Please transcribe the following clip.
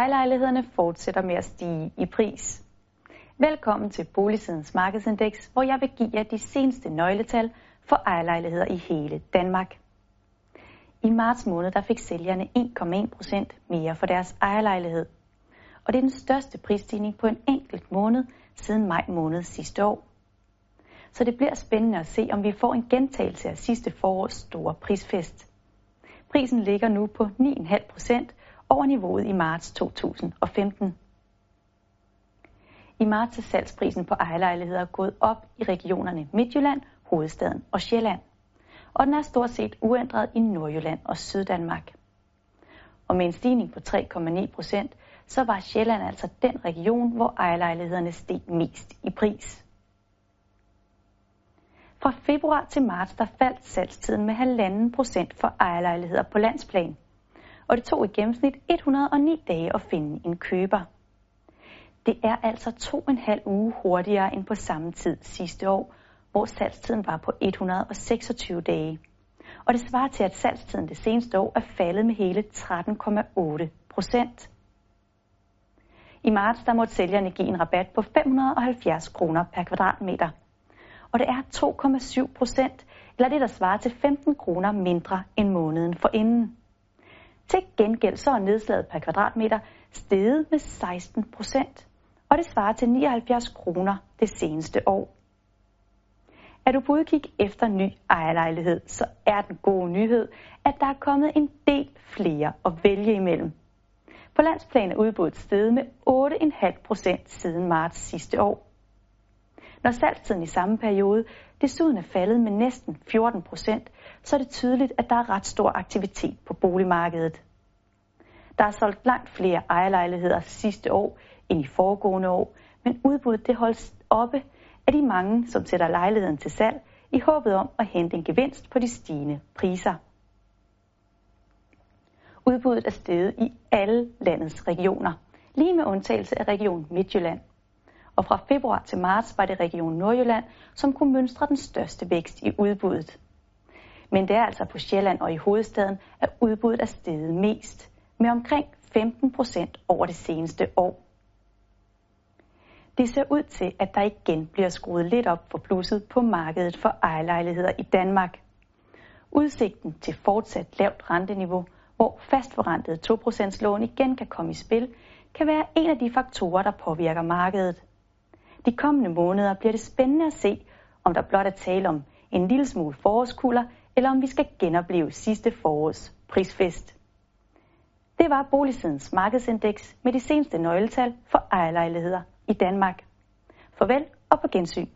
Ejerlejlighederne fortsætter med at stige i pris. Velkommen til Boligsidens Markedsindeks, hvor jeg vil give jer de seneste nøgletal for ejerlejligheder i hele Danmark. I marts måned der fik sælgerne 1,1 procent mere for deres ejerlejlighed. Og det er den største prisstigning på en enkelt måned siden maj måned sidste år. Så det bliver spændende at se, om vi får en gentagelse af sidste forårs store prisfest. Prisen ligger nu på 9,5 procent over niveauet i marts 2015. I marts er salgsprisen på ejerlejligheder gået op i regionerne Midtjylland, Hovedstaden og Sjælland. Og den er stort set uændret i Nordjylland og Syddanmark. Og med en stigning på 3,9 procent, så var Sjælland altså den region, hvor ejerlejlighederne steg mest i pris. Fra februar til marts der faldt salgstiden med 1,5 procent for ejerlejligheder på landsplan. Og det tog i gennemsnit 109 dage at finde en køber. Det er altså to og en halv uge hurtigere end på samme tid sidste år, hvor salgstiden var på 126 dage. Og det svarer til, at salgstiden det seneste år er faldet med hele 13,8 procent. I marts der måtte sælgerne give en rabat på 570 kroner per kvadratmeter. Og det er 2,7 procent, eller det der svarer til 15 kroner mindre end måneden for inden. Til gengæld så er nedslaget per kvadratmeter steget med 16 procent, og det svarer til 79 kroner det seneste år. Er du på udkig efter ny ejerlejlighed, så er den gode nyhed, at der er kommet en del flere at vælge imellem. På landsplan er udbuddet steget med 8,5 procent siden marts sidste år. Når salgstiden i samme periode desuden er faldet med næsten 14 procent, så er det tydeligt, at der er ret stor aktivitet på boligmarkedet. Der er solgt langt flere ejerlejligheder sidste år end i foregående år, men udbuddet det holdes oppe af de mange, som sætter lejligheden til salg i håbet om at hente en gevinst på de stigende priser. Udbuddet er steget i alle landets regioner, lige med undtagelse af Region Midtjylland. Og fra februar til marts var det Region Nordjylland, som kunne mønstre den største vækst i udbuddet. Men det er altså på Sjælland og i hovedstaden, at udbuddet er steget mest, med omkring 15 procent over det seneste år. Det ser ud til, at der igen bliver skruet lidt op for plusset på markedet for ejerlejligheder i Danmark. Udsigten til fortsat lavt renteniveau, hvor fastforrentede 2% lån igen kan komme i spil, kan være en af de faktorer, der påvirker markedet. De kommende måneder bliver det spændende at se, om der blot er tale om en lille smule forårskulder, eller om vi skal genopleve sidste forårs prisfest. Det var Boligsidens markedsindeks med de seneste nøgletal for ejerlejligheder i Danmark. Farvel og på gensyn.